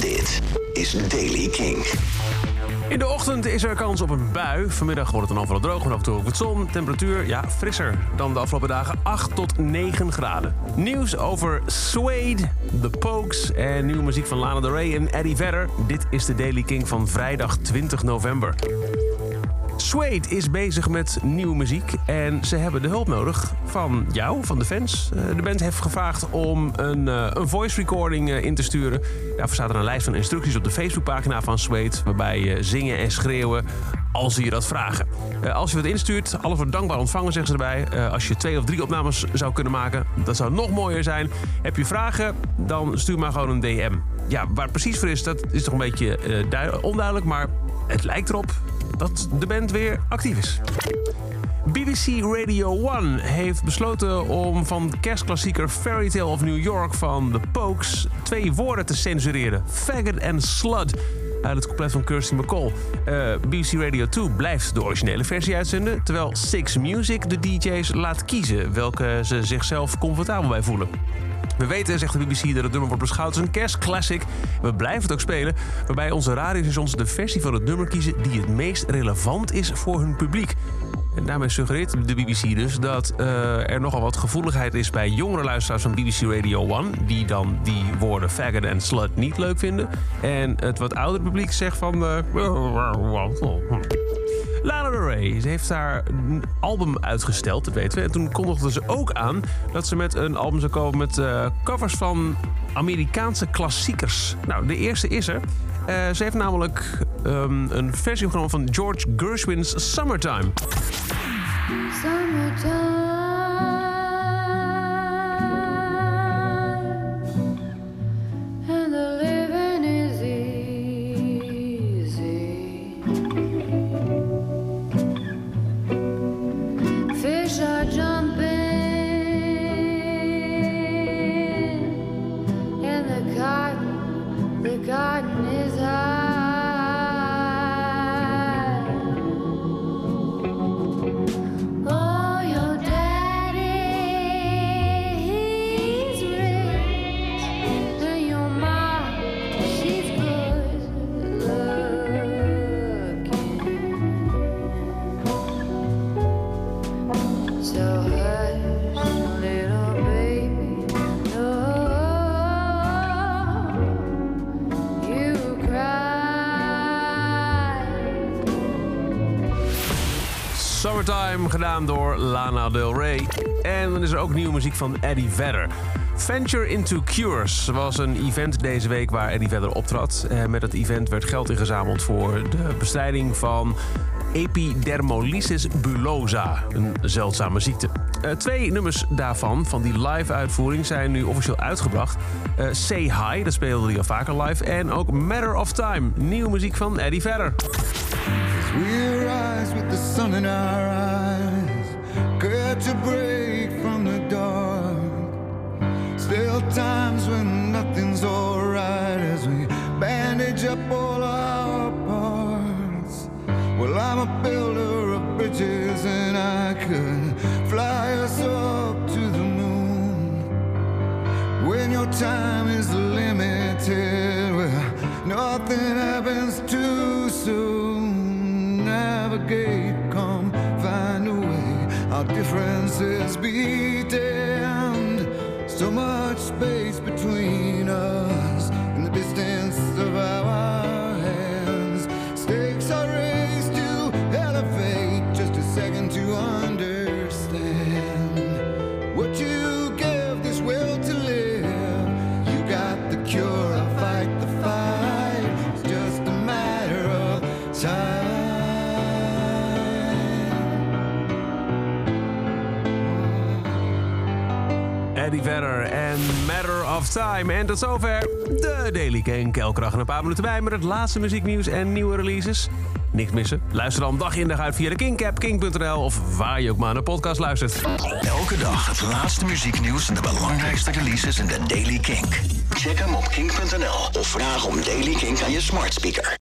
Dit is Daily King. In de ochtend is er kans op een bui. Vanmiddag wordt het dan overal droog en af en toe ook wat zon. Temperatuur, ja, frisser dan de afgelopen dagen. 8 tot 9 graden. Nieuws over Suede, The Pokes en nieuwe muziek van Lana Del Rey en Eddie Vedder. Dit is de Daily King van vrijdag 20 november. Suede is bezig met nieuwe muziek en ze hebben de hulp nodig van jou, van de fans. Eh, De band heeft gevraagd om een, eh, een voice recording eh, in te sturen. Daarvoor staat er een lijst van instructies op de Facebookpagina van Suede... waarbij zingen en schreeuwen als ze je dat vragen. Als je wat instuurt, alles wordt dankbaar ontvangen, zeggen ze erbij. Als je twee of drie opnames zou kunnen maken, dat zou nog mooier zijn. Heb je vragen, dan stuur maar gewoon een DM. Ja, waar het precies voor is, dat is toch een beetje dui- onduidelijk... maar het lijkt erop dat de band weer actief is. BBC Radio 1 heeft besloten om van kerstklassieker Fairy Tale of New York van The Pokes twee woorden te censureren: faggot en slut. Uit het couplet van Kirsty McCall. Eh, BBC Radio 2 blijft de originele versie uitzenden, terwijl Six Music de DJ's laat kiezen welke ze zichzelf comfortabel bij voelen. We weten, zegt de BBC, dat het nummer wordt beschouwd als een kerstclassic. We blijven het ook spelen, waarbij onze radiostations de versie van het nummer kiezen die het meest relevant is voor hun publiek. En daarmee suggereert de BBC dus dat eh, er nogal wat gevoeligheid is bij jongere luisteraars van BBC Radio 1, die dan die woorden faggot en slut niet leuk vinden. En het wat oudere publiek zegt van. eh, Lana Del Rey ze heeft haar album uitgesteld, dat weten we. En toen kondigde ze ook aan dat ze met een album zou komen met eh, covers van Amerikaanse klassiekers. Nou, de eerste is er. Eh, ze heeft namelijk ehm, een versie van George Gershwin's Summertime. Summertime Summertime, gedaan door Lana Del Rey. En dan is er ook nieuwe muziek van Eddie Vedder. Venture into Cures was een event deze week waar Eddie Vedder optrad. Eh, met het event werd geld ingezameld voor de bestrijding van epidermolysis bullosa, een zeldzame ziekte. Eh, twee nummers daarvan, van die live-uitvoering, zijn nu officieel uitgebracht. Eh, Say Hi, dat speelde hij al vaker live. En ook Matter of Time, nieuwe muziek van Eddie Vedder. We rise with the sun in our eyes, catch to break from the dark. Still times when nothing's alright as we bandage up all our parts. Well, I'm a builder of bridges and I could fly us up to the moon. When your time is Come, find a way. Our differences be damned. So much space between Eddie Vedder en Matter of Time. En tot zover de Daily. Elke dag een paar minuten bij met het laatste muzieknieuws en nieuwe releases. Niks missen? Luister dan dag in dag uit via de Kink-app, kink.nl... of waar je ook maar naar podcast luistert. Elke dag het laatste muzieknieuws en de belangrijkste releases in de Daily King. Check hem op kink.nl of vraag om Daily King aan je smart speaker.